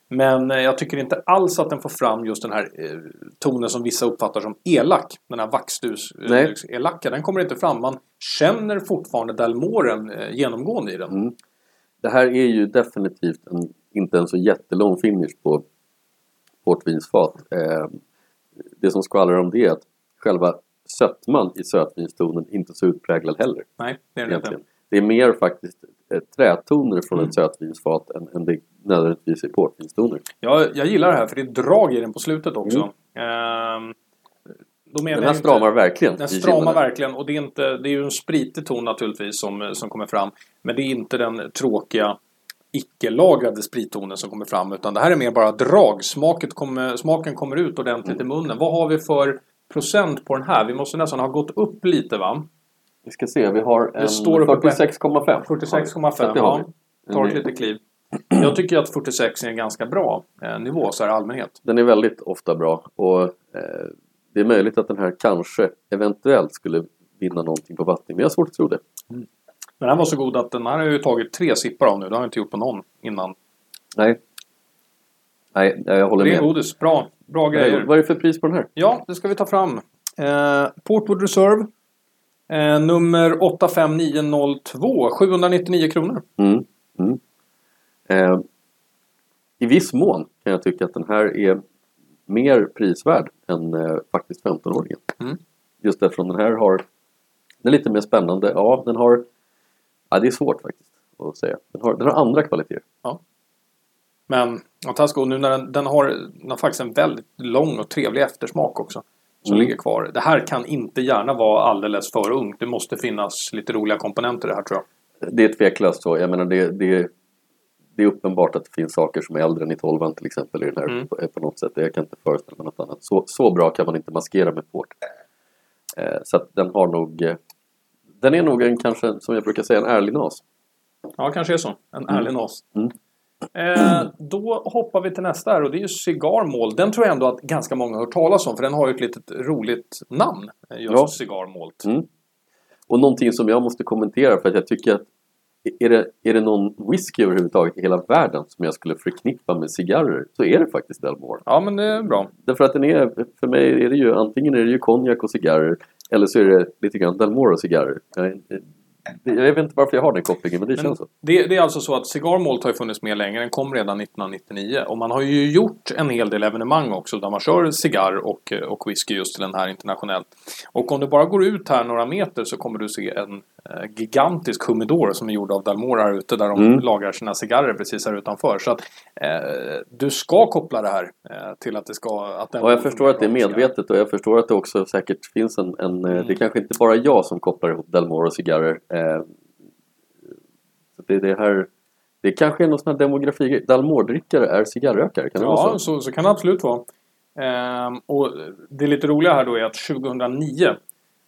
Men eh, jag tycker inte alls att den får fram just den här eh, tonen som vissa uppfattar som elak. Den här vaxdus Nej. eh. Den kommer inte fram. Man känner fortfarande Dalmoren genomgående i den. Mm. Det här är ju definitivt en, inte en så jättelång finish på portvinsfat. Det som skvallrar om det är att själva sötman i sötvinstonen inte så utpräglad heller. Nej, det är den inte. Det är mer faktiskt trätoner från Mm. ett sötvinsfat än, än det nödvändigtvis är portvinstoner. Jag, jag gillar det här för det är drag i den på slutet också. Ehm, då menar Den här inte- stramar verkligen. Den stramar verkligen och det är, inte, det är ju en spritig ton naturligtvis som, som kommer fram. Men det är inte den tråkiga icke-lagrade sprittonen som kommer fram utan det här är mer bara drag. Smaket kommer, smaken kommer ut ordentligt i munnen. Vad har vi för procent på den här? Vi måste nästan ha gått upp lite va? Vi ska se, vi har en står uppe på 46,5. 46,5. Så att det har Ja, tar ett litet kliv. Jag tycker att 46 är en ganska bra eh, nivå så här i allmänhet. Den är väldigt ofta bra och eh, det är möjligt att den här kanske eventuellt skulle vinna någonting på vattning men jag har svårt att tro det. Den här var så god att den här har jag ju tagit tre sippar av nu. Det har jag inte gjort på någon innan. Nej. Nej, jag håller Det är med. godis. Bra. Bra grejer. Vad är det för pris på den här? Ja, det ska vi ta fram. Eh, Portwood Reserve. Eh, nummer 85902. 799 kronor. Mm. Mm. Eh, I viss mån kan jag tycka att den här är mer prisvärd än eh, faktiskt 15-åringen. Mm. Just eftersom den här har Den är lite mer spännande. Ja, den har Ja, det är svårt faktiskt att säga. Den har, den har andra kvaliteter. Men fantastiskt god nu när den, den, har, den har faktiskt en väldigt lång och trevlig eftersmak också. Som Mm. ligger kvar. Det här kan inte gärna vara alldeles för ungt. Det måste finnas lite roliga komponenter i det här tror jag. Det är tveklöst så. Jag menar det, det, det är uppenbart att det finns saker som är äldre än i 12 till exempel i den här Mm. på, på något sätt. Jag kan inte föreställa mig något annat. Så, så bra kan man inte maskera med port. Eh, så att den har nog eh, Den är nog en kanske, som jag brukar säga, en ärlig nas. Ja, kanske är så. En ärlig nas. Mm. Eh, då hoppar vi till nästa här och det är ju Cigarmalt. Den tror jag ändå att ganska många har hört talas om för den har ju ett litet roligt namn. eh, Just Ja. Cigarmalt. Mm. Och någonting som jag måste kommentera för att jag tycker att är det, är det någon whisky överhuvudtaget i hela världen som jag skulle förknippa med cigarrer så är det faktiskt Delmore. Ja, men det är bra. Därför att den är, för mig är det ju antingen är det ju konjak och cigarrer eller så är det lite grann Delmore och cigarrer. Jag, jag vet inte varför jag har den kopplingen men det Men känns så. det, det är alltså så att Cigar Malt har ju funnits med länge. Den kom redan 1999. Och man har ju gjort en hel del evenemang också där man kör cigarr och, och whisky just till den här internationellt. Och om du bara går ut här några meter så kommer du se en gigantisk humidor som är gjord av Dalmore här ute där de Mm. lagrar sina cigarrer precis här utanför. Så att eh, du ska koppla det här eh, till att det ska... Att den Och jag förstår att det är medvetet och jag förstår att det också säkert finns en, en eh, Mm. det är kanske inte bara jag som kopplar ihop Delmore och cigarrer. Eh, så det, det här det kanske är någon sån här demografi Dalmore-drickare är cigarrökare, kan det vara Ja, så? så, så kan det absolut vara. Ehm, och det lite roliga här då är att 2009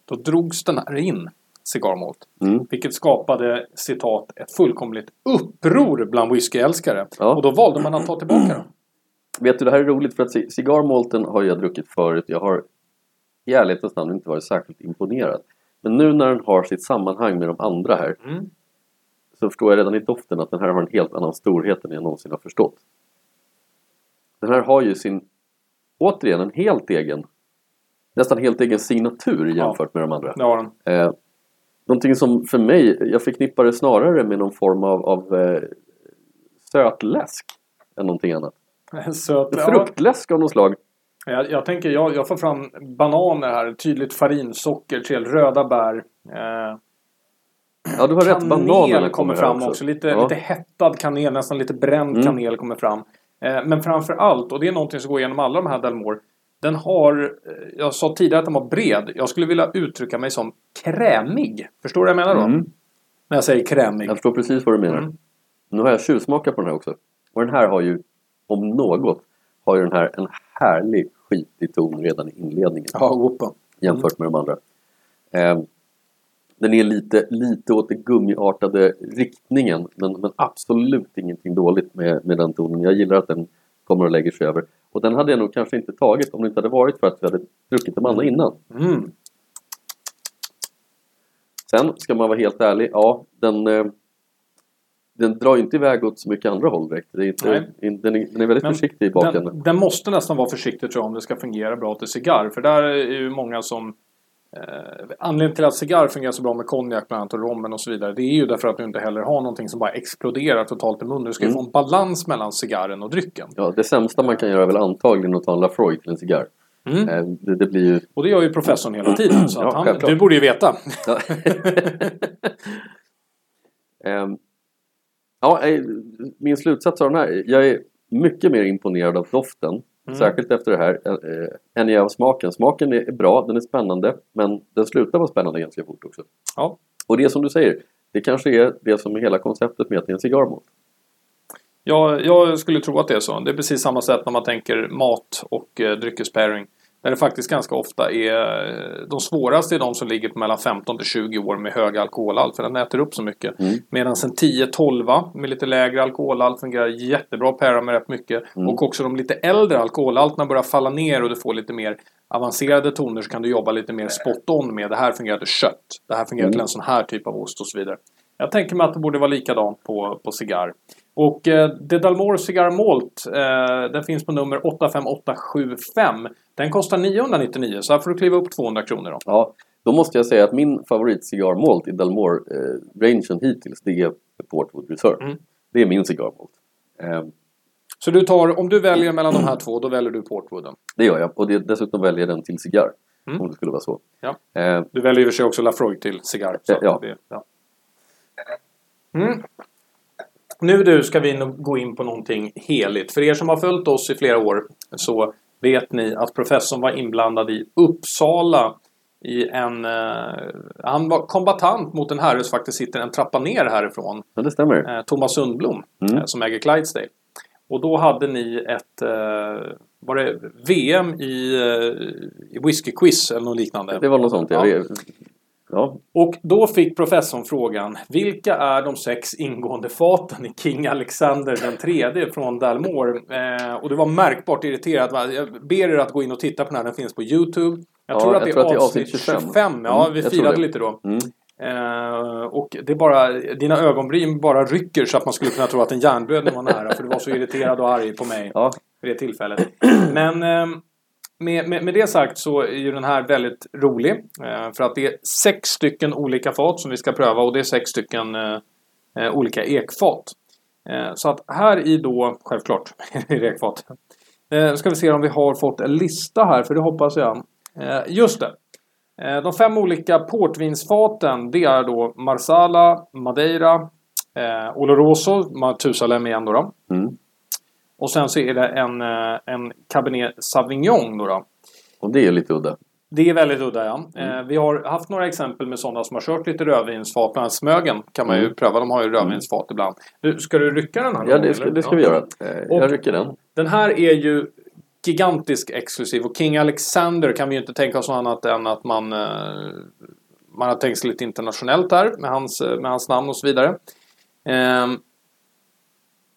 då drogs den här in, cigarmalt. Mm. Vilket skapade, citat, ett fullkomligt uppror bland whiskyälskare. Ja. Och då valde man att ta tillbaka den. Vet du, det här är roligt för att ci- cigarrmalten har jag druckit förut. Jag har i ärlighetens namn inte varit särskilt imponerad. Men nu när den har sitt sammanhang med de andra här Mm. så förstår jag redan i doften att den här har en helt annan storhet än jag någonsin har förstått. Den här har ju sin, återigen, en helt egen, nästan helt egen signatur jämfört med de andra. Har den. Eh, någonting som för mig, jag förknippar det snarare med någon form av, av eh, sötläsk än någonting annat. Söt. Ja, Fruktläsk av något slag. jag, jag tänker, jag, jag får fram bananer här. Tydligt farinsocker till röda bär. Eh, Ja, du har rätt. Bananerna kommer fram också. Lite, Ja. lite hettad kanel, nästan lite bränd Mm. kanel kommer fram. Eh, men framför allt, och det är någonting som går igenom alla de här Dalmore. Den har, eh, jag sa tidigare att den var bred. Jag skulle vilja uttrycka mig som krämig. Förstår du vad jag menar då? Mm. När jag säger krämig. Jag förstår precis vad du menar. Mm. Nu har jag tjuvsmakat på den här också. Och den här har ju, om något, har ju den här en härlig skitig ton redan i inledningen. Ja, opa. jämfört med de andra. Eh, den är lite, lite åt den gummiartade riktningen men, men absolut ingenting dåligt med, med den tonen. Jag gillar att den kommer och lägger sig över. Och den hade jag nog kanske inte tagit om det inte hade varit för att vi hade druckit de andra innan. Mm. Sen ska man vara helt ärlig, ja den, eh, den drar ju inte iväg åt så mycket andra håll direkt. Det är inte, in, den, är, den är väldigt Men försiktig i bakänden. Den, den måste nästan vara försiktig tror jag om det ska fungera bra till cigarr. För där är ju många som... Eh, anledningen till att cigarr fungerar så bra med konjak bland annat och rommen och så vidare. Det är ju därför att du inte heller har någonting som bara exploderar totalt i munnen. Du ska ju Mm. få en balans mellan cigarren och drycken. Ja, det sämsta man kan göra är väl antagligen att ta en Lafroy till en cigarr. Mm. Eh, det, det blir ju Och det gör ju professorn hela tiden. Så Ja, han, självklart. du borde ju veta. Ja. Ehm, ja, eh, min slutsats av den här. Jag är mycket mer imponerad av doften. Mm. Särskilt efter det här. Eh, är av smaken. Smaken är bra, den är spännande. Men den slutar vara spännande ganska fort också. Ja. Och det som du säger. Det kanske är det som är hela konceptet med att det är en cigarrmål. Jag, jag skulle tro att det är så. Det är precis samma sätt när man tänker mat och eh, dryckespairing. Där det faktiskt ganska ofta är eh, de svåraste är de som ligger på mellan 15 till 20 år med hög alkoholhalt. För den äter upp så mycket. Mm. Medan en 10-12 med lite lägre alkoholhalt fungerar jättebra att para med rätt mycket. Mm. Och också de lite äldre alkoholhalterna börjar falla ner och du får lite mer avancerade toner så kan du jobba lite mer spot on med. Det här fungerar till kött. Det här fungerar Mm. till en sån här typ av ost och så vidare. Jag tänker mig att det borde vara likadant på, på cigarr. Och eh, The Dalmore Cigar Malt, eh, den finns på nummer 85875. Den kostar 999 så här får du kliva upp 200 kronor. Då. Ja, då måste jag säga att min favorit cigarmalt i Dalmore-rangen hittills det är Portwood Reserve. Mm. Det är min cigarmalt. Eh, Så du tar, om du väljer mellan de här två, då väljer du Portwooden. det gör jag och det, dessutom väljer jag den till cigarr. Mm. Om det skulle vara så. Ja. Eh, Du väljer i och för sig också Lafroig till cigarr. så Ja. Det, ja. Mm. Nu du ska vi gå in på någonting heligt. För er som har följt oss i flera år så vet ni att professorn var inblandad i Uppsala i en... Eh, han var kombatant mot en herre som faktiskt sitter en trappa ner härifrån. ja, det stämmer. Eh, Thomas Sundblom Mm. eh, som äger Clydesdale. Och då hade ni ett... Eh, var det VM i, eh, i whiskyquiz eller något liknande? Det var något sånt. Ja. Ja. Ja, Och då fick professorn frågan Vilka är de sex ingående faten i King Alexander den tredje från Dalmore? Eh, och det var märkbart irriterat. Jag ber er att gå in och titta på den här. Den finns på Youtube. Jag Ja, tror att jag det tror är avsnitt avsnitt 25. 25. Ja, Mm, vi firade lite då. mm. Eh, och det bara, dina ögonbryn bara rycker så att man skulle kunna tro att en hjärnblödning var nära. För du var så irriterad och arg på mig ja. vid det tillfället. Men eh, med, med, med det sagt så är ju den här väldigt rolig. Eh, för att det är sex stycken olika fat som vi ska pröva och det är sex stycken eh, eh olika ekfat. Eh, så att här i då, självklart, i ekfat. Eh, ska vi se om vi har fått en lista här, för det hoppas jag. Eh, just det. Eh, de fem olika portvinsfaten, det är då Marsala, Madeira, eh, Oloroso, Matusalem igen då. då. Mm. Och sen så är det en, eh, en Cabernet Sauvignon då. då. Och det är lite udda. Det är väldigt udda ja. Eh, vi har haft några exempel med sådana som har kört lite rödvinsfat. Bland annat Smögen kan man ju Mm. pröva. De har ju rödvinsfat ibland. Du, ska du rycka den här? Ja, det ska, det ska vi göra. Eh, Och- Jag rycker den. Den här är ju gigantisk exklusiv och King Alexander kan vi ju inte tänka oss något annat än att man eh, man har tänkt sig lite internationellt där med hans, eh, med hans namn och så vidare. Ehm,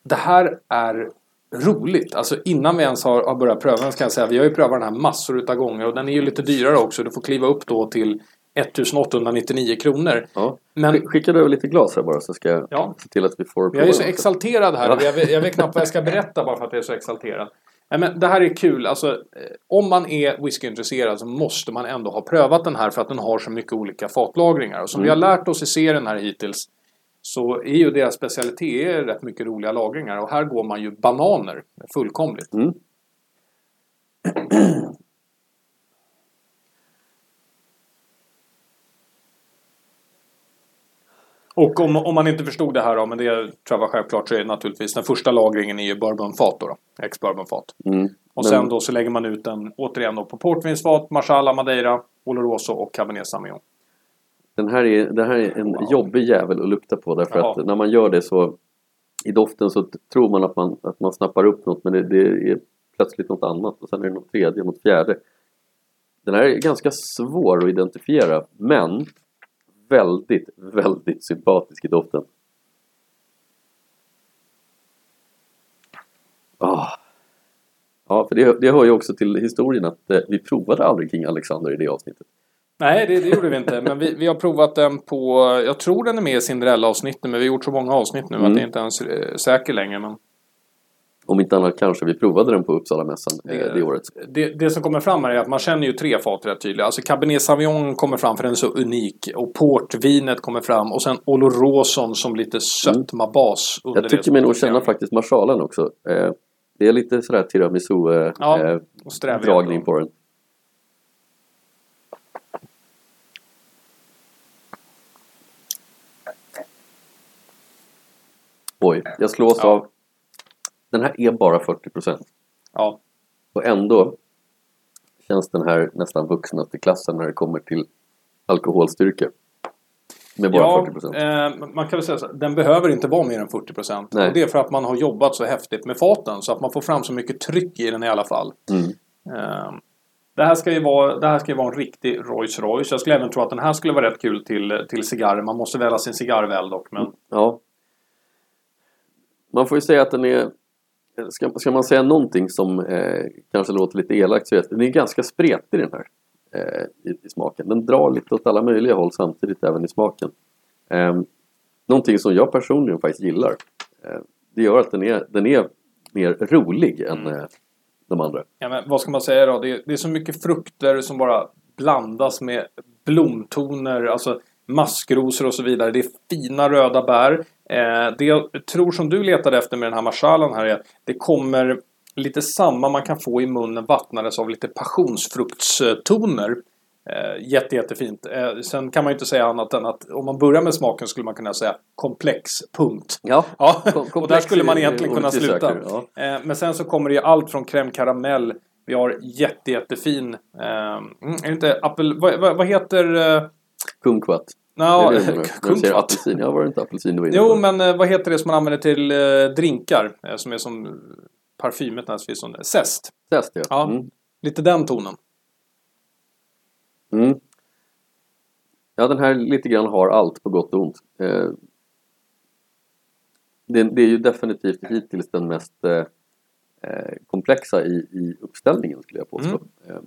det här är roligt. Alltså innan vi ens har, har börjat pröva den ska jag säga. Vi har ju prövat den här massor utav gånger och den är ju lite dyrare också. Du får kliva upp då till 1899 kronor. Ja. Men Skicka över lite glas här bara så ska jag Ja. se till att vi får jag är så exalterad här. Ja. Jag, vet, jag vet knappt vad jag ska berätta bara för att jag är så exalterad. Nej, men det här är kul. Alltså, eh, om man är whiskyintresserad så måste man ändå ha prövat den här för att den har så mycket olika fatlagringar. Och som vi har lärt oss i serien här hittills så är ju deras specialitet är rätt mycket roliga lagringar. Och här går man ju bananer fullkomligt. Mm. Och om, om man inte förstod det här då, men det tror jag var självklart, så är det naturligtvis den första lagringen är ju bourbonfat då. då Ex-bourbonfat. Mm. Och sen då så lägger man ut den återigen då på portvinsfat, Marsala, Madeira, Oloroso och Cabernet Sauvignon. Den här är, den här är en Wow. jobbig jävel att lukta på därför Jaha. att när man gör det så i doften så tror man att man, att man snappar upp något men det, det är plötsligt något annat och sen är det något tredje, något fjärde. Den här är ganska svår att identifiera men väldigt, väldigt sympatisk i doften. Ah. Ja, för det, det hör ju också till historien att eh, vi provade aldrig King Alexander i det avsnittet. Nej, det, det gjorde vi inte. Men vi, vi har provat den på... Jag tror den är med i Cinderella-avsnittet, men vi har gjort så många avsnitt nu Mm. att jag inte ens är säker längre. Men Om inte annat kanske vi provade den på Uppsalamässan eh, det året. det, det som kommer fram här är att man känner ju tre fat rätt tydligt. Alltså Cabernet Sauvignon kommer fram för den är så unik. Och portvinet kommer fram. Och sen Oloroson som lite sötma-bas. under Jag det tycker mig nog känna faktiskt marsalen också. Eh, det är lite sådär tiramisu eh, Ja, eh, på den. Oj, jag slås Ja. av. Den här är bara 40% Ja, och ändå känns den här nästan vuxnaste klassen när det kommer till alkoholstyrka. Med bara ja 40%. eh, man kan väl säga så den behöver inte vara mer än 40 procent. Det är för att man har jobbat så häftigt med faten så att man får fram så mycket tryck i den i alla fall. Mm. Eh, det här ska ju vara, det här ska ju vara en riktig Rolls Royce. Jag skulle även tro att den här skulle vara rätt kul till, till cigarrer. Man måste välja sin cigarr väl dock. Men Ja. Man får ju säga att den är Ska, ska man säga någonting som eh, kanske låter lite elakt så är den är ganska spretig den här eh, i, i smaken. Den drar lite åt alla möjliga håll samtidigt även i smaken. Ehm, någonting som jag personligen faktiskt gillar. Eh, det gör att den är, den är mer rolig än Mm. eh, de andra. Ja, men vad ska man säga då? Det är, det är så mycket frukter som bara blandas med blomtoner, alltså maskrosor och så vidare. Det är fina röda bär. Eh, det jag tror som du letade efter med den här marschalan här är att det kommer lite samma man kan få i munnen vattnades av lite passionsfruktstoner. Eh, jätte, jättefint. Eh, sen kan man ju inte säga annat än att om man börjar med smaken skulle man kunna säga komplex, punkt. Ja, Ja, Kom- och där komplex skulle man egentligen kunna sluta. söker, ja. Eh, Men sen så kommer det ju allt från crème caramel. Vi har jätte, jättefin... Eh, mm, är det inte apel... Vad, vad, vad heter... Kumquat. Nja, det är det du säger apelsin. Ja, var det inte apelsin du var inne Jo, på? men eh, vad heter det som man använder till eh, drinkar? Eh, som är som parfymet nästan. Som zest. Zest, ja. Ja. Mm. Lite den tonen. Mm. Ja, den här lite grann har allt på gott och ont. Eh, det, det är ju definitivt hittills den mest eh, komplexa i, i uppställningen skulle jag påstå. Mm.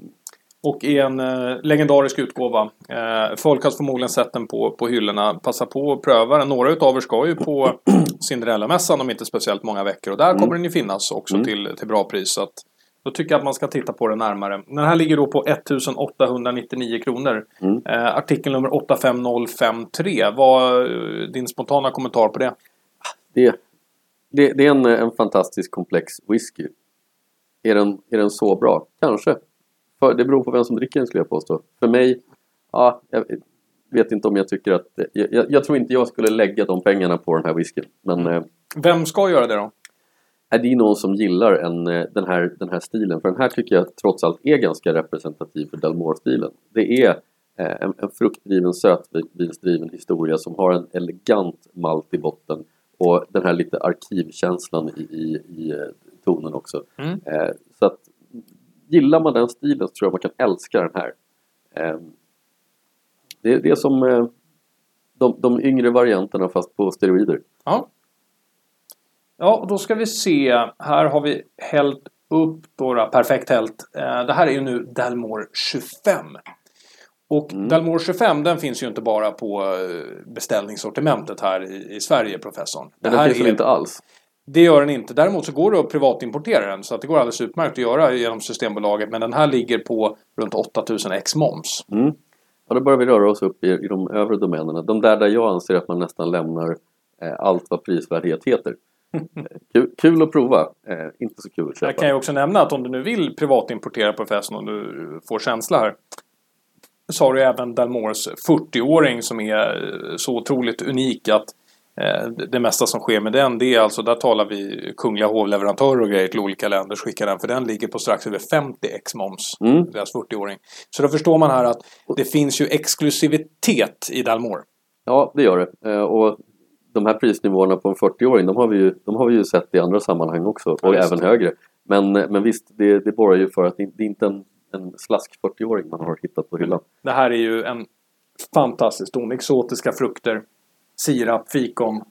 Eh, Och i en eh, legendarisk utgåva. Eh, folk har förmodligen sett den på, på hyllorna. Passa på att pröva den. Några utav er ska ju på Cinderella-mässan om inte speciellt många veckor. Och där kommer den ju finnas också Mm. till, till bra pris. Så att, då tycker jag att man ska titta på den närmare. Den här ligger då på 1899 kronor. Mm. Eh, artikel nummer 85053. Vad är din spontana kommentar på det? det, det, det är en, en fantastisk komplex whisky. Är den, är den så bra? Kanske. För, det beror på vem som dricker den skulle jag påstå. För mig, ja, jag vet inte om jag tycker att... Jag, jag, jag tror inte jag skulle lägga de pengarna på den här whiskyn. Men eh, Vem ska göra det då? är det någon som gillar en, eh, den, här, den här stilen? För den här tycker jag trots allt är ganska representativ för Dalmore-stilen. Det är eh, en, en fruktdriven, sötvinsdriven historia som har en elegant malt i botten och den här lite arkivkänslan i, i, i tonen också. Mm. Eh, så att gillar man den stilen så tror jag man kan älska den här. Eh, det, det är som eh, de, de yngre varianterna fast på steroider. Ja. Ja, då ska vi se. Här har vi hällt upp då, perfekt hällt. Eh, Det här är ju nu Dalmore 25. Och Mm. Dalmore 25 den finns ju inte bara på eh, beställningssortimentet här i, i Sverige, professorn. Det, den här finns är, inte alls? Det gör den inte. Däremot så går det att privatimportera den. Så att det går alldeles utmärkt att göra genom Systembolaget. Men den här ligger på runt 8000 ex moms. Mm. Ja, då börjar vi röra oss upp i, i de övre domänerna. De där där jag anser att man nästan lämnar eh, allt vad prisvärdhet heter. Eh, kul, kul att prova, eh, inte så kul att köpa. Jag kan ju också nämna att om du nu vill privatimportera professorn och du får känsla här. Så har du även Dalmores 40-åring som är eh, så otroligt unik att det mesta som sker med den det är alltså, där talar vi kungliga hovleverantörer och grejer till olika länder skickar den för den ligger på strax över 50 ex moms. Mm. Deras 40-åring. Så då förstår man här att det finns ju exklusivitet i Dalmore. Ja, det gör det. Eh, och de här prisnivåerna på en 40-åring, de har vi ju, de har vi ju sett i andra sammanhang också. Och Ja, även högre. Men, eh, men visst, det, det borgar ju för att det, det är inte en, en slask 40-åring man har hittat på hyllan. Det här är ju en fantastisk ton. Exotiska frukter, sirap, fikon,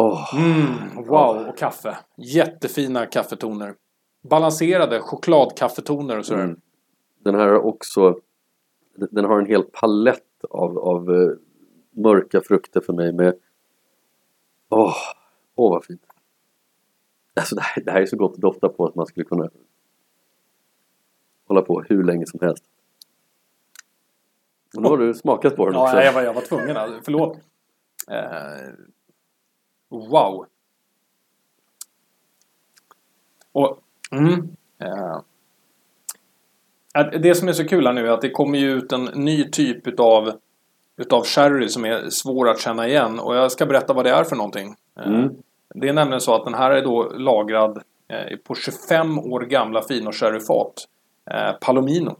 Åh, Mm, wow, och kaffe. Jättefina kaffetoner. Balanserade chokladkaffetoner och sådär. Mm. Den här har också Den har en hel palett av, av eh, mörka frukter för mig med Åh, åh vad fint! Alltså det här, det här är så gott att dofta på att man skulle kunna hålla på hur länge som helst. Och nu har du smakat på den också. Ja, jag var, jag var tvungen. Alltså, förlåt. Eh, wow. Och, mm, eh, det som är så kul här nu är att det kommer ju ut en ny typ utav, utav sherry som är svår att känna igen. Och jag ska berätta vad det är för någonting. Eh, Mm. Det är nämligen så att den här är då lagrad eh, på 25 år gamla fino-sherryfat. Eh, Palomino.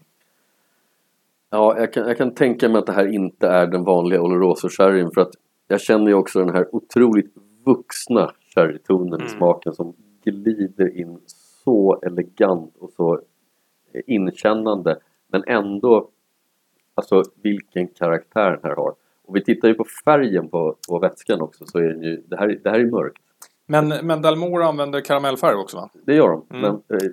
Ja, jag kan, jag kan tänka mig att det här inte är den vanliga Oloroso-sherryn för att jag känner ju också den här otroligt vuxna sherrytonen i Mm. smaken som glider in så elegant och så eh, inkännande men ändå alltså vilken karaktär den här har. Och vi tittar ju på färgen på, på vätskan också så är den ju, det här, det här är mörkt. Men, men Dalmore använder karamellfärg också va? Det gör de. Mm. Men, eh,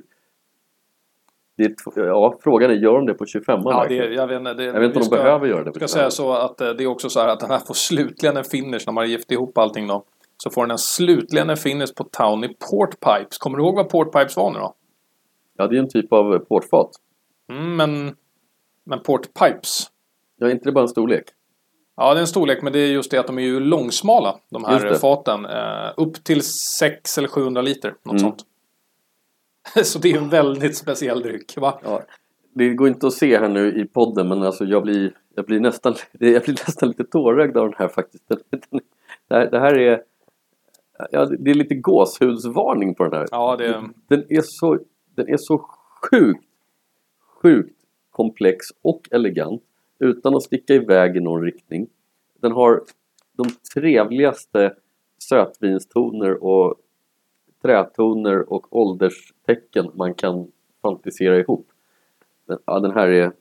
är, ja, frågan är, gör de det på 25 Ja, det, jag vet inte, det, Jag vet inte om de behöver göra det Jag ska 25 säga så att eh, det är också så här att den här får slutligen en finish när man har gift ihop allting då. Så får den en slutligen en finish på Towny Port Pipes. Kommer du ihåg vad Port Pipes var nu då? Ja, det är en typ av portfat. Mm, men, men Port Pipes. Ja, inte det bara en storlek? Ja, det är en storlek, men det är just det att de är ju långsmala, de här faten. Eh, upp till 6 eller 700 liter, något Mm. sånt. Så det är en väldigt speciell dryck, va? Ja. Det går inte att se här nu i podden men alltså jag blir, jag blir, nästan, jag blir nästan lite tårögd av den här faktiskt. Det här, det här är ja, det är lite gåshudsvarning på den här. Ja, det... Den är så, den är så sjukt, sjukt komplex och elegant utan att sticka iväg i någon riktning. Den har de trevligaste sötvinstoner och trätoner och ålderstecken man kan fantisera ihop. Men, ja, den här är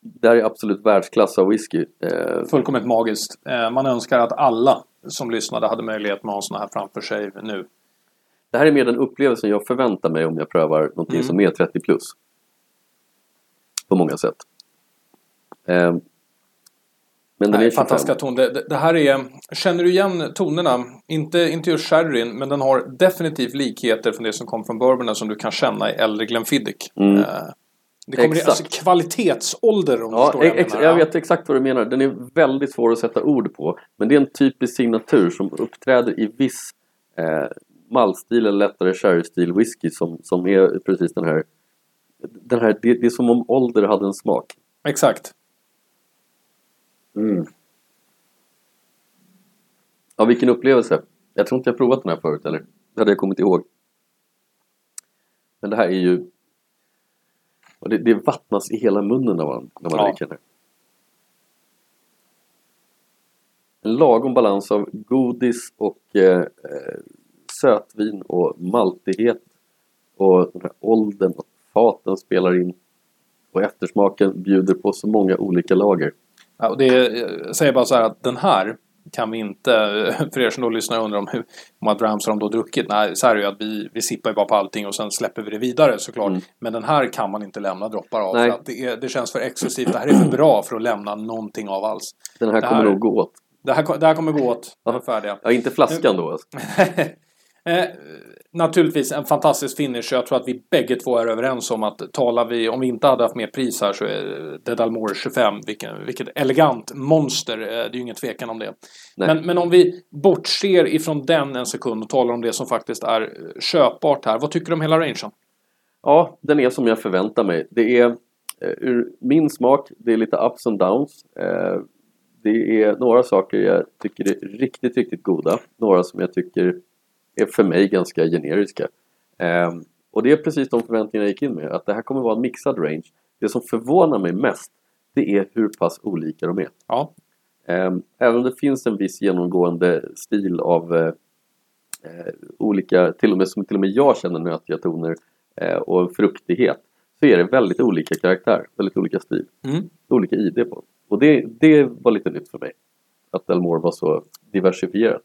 det här är absolut världsklass av whisky. Eh, Fullkomligt magiskt. Eh, man önskar att alla som lyssnade hade möjlighet att ha en sån här framför sig nu. det här är mer den upplevelsen jag förväntar mig om jag prövar någonting Mm. som är 30 plus. På många sätt. Eh, men den Nej, är 25. fantastiska ton. Det, det, här är... Känner du igen tonerna? Inte, inte just sherryn, men den har definitivt likheter från det som kom från bourbonen som du kan känna i äldre Glenfiddich. Mm. Eh, det kommer i Exakt. alltså, kvalitetsålder om du Ja, förstår vad jag ex- menar. jag Ja. vet exakt vad du menar. Den är väldigt svår att sätta ord på. Men det är en typisk signatur som uppträder i viss eh, maltstil eller lättare sherrystil whisky som, som är precis den här. Den här det, det är som om ålder hade en smak. Exakt. Ja, vilken upplevelse. Jag tror inte jag provat den här förut eller? Det hade jag kommit ihåg. Men det här är ju... Det, det vattnas i hela munnen när man, när man Ja. dricker den här. En lagom balans av godis och eh, eh, sötvin och maltighet. Och den här åldern och faten spelar in. Och eftersmaken bjuder på så många olika lager. Ja, och det jag säger bara så här att den här kan vi inte, för er som då lyssnar och undrar om hur många drams har de då druckit? Nej, så här är det ju att vi, vi sippar ju bara på allting och sen släpper vi det vidare såklart. Mm. Men den här kan man inte lämna droppar av. Nej. För att det, är, det känns för exklusivt. Det här är för bra för att lämna någonting av alls. Den här Det kommer här- nog gå åt. Det här, det här kommer gå åt. Den är färdiga. Ja, inte flaskan då alltså. naturligtvis en fantastisk finish. Jag tror att vi bägge två är överens om att talar vi, om vi inte hade haft mer pris här så är det Dalmore 25. Vilken, vilket elegant monster. Eh, Det är ju ingen tvekan om det. Men, men om vi bortser ifrån den en sekund och talar om det som faktiskt är köpbart här. Vad tycker du om hela rangen? Ja, den är som jag förväntar mig. Det är eh, ur min smak, det är lite ups and downs. Eh, det är några saker jag tycker är riktigt, riktigt goda. Några som jag tycker är för mig ganska generiska. Eh, och det är precis de förväntningarna jag gick in med. Att det här kommer vara en mixad range. Det som förvånar mig mest, det är hur pass olika de är. Ja, Eh, Även om det finns en viss genomgående stil av eh, olika, till och med som till och med jag känner nötiga toner eh, och en fruktighet så är det väldigt olika karaktär, väldigt olika stil, mm. olika ID på. Och det, det var lite nytt för mig. Att Delmore var så diversifierat.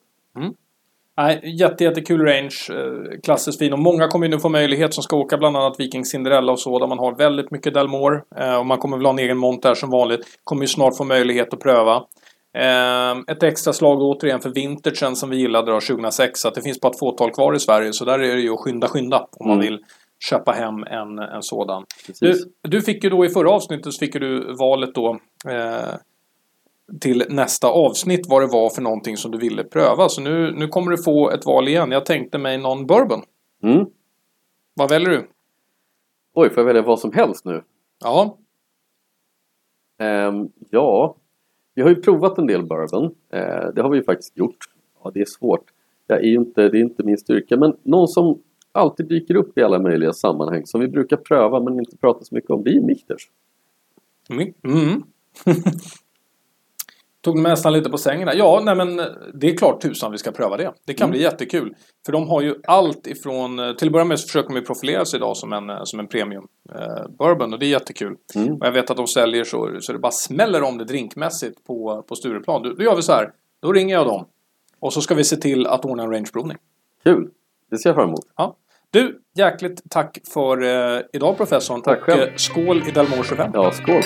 Nej, jätte, jättekul range. Eh, klassiskt fin. Och många kommer ju nu få möjlighet som ska åka bland annat Viking Cinderella och så. Där man har väldigt mycket Delmore. Eh, och man kommer väl ha en egen mont där som vanligt. Kommer ju snart få möjlighet att pröva. Eh, ett extra slag återigen för vintagen som vi gillade då 2006. Att det finns bara ett fåtal kvar i Sverige. Så där är det ju att skynda, skynda. Om man Mm. vill köpa hem en, en sådan. Precis. Du, du fick ju då i förra avsnittet så fick du valet då eh, till nästa avsnitt vad det var för någonting som du ville pröva. Så nu, nu kommer du få ett val igen. Jag tänkte mig någon bourbon. Mm. Vad väljer du? Oj, får jag välja vad som helst nu? Ja, Ehm, ja, vi har ju provat en del bourbon. Eh, det har vi ju faktiskt gjort. Ja, det är svårt. Jag är inte, det är inte min styrka, men någon som alltid dyker upp i alla möjliga sammanhang som vi brukar pröva men inte prata så mycket om, det är Michters. Mm. Mm. Tog mig nästan lite på sängen där. Ja, nej men det är klart tusan vi ska pröva det. Det kan Mm. bli jättekul. För de har ju allt ifrån... Till att börja med så försöker de profilera sig idag som en, som en premium eh, bourbon och det är jättekul. Mm. Och jag vet att de säljer så, så det bara smäller om det drinkmässigt på, på Stureplan. Då, då gör vi så här. Då ringer jag dem. Och så ska vi se till att ordna en rangeprovning. Kul! Det ser jag fram emot. Ja. Du, jäkligt tack för eh, idag professorn. Tack och själv. eh, skål i Delmore 25. Ja, skål!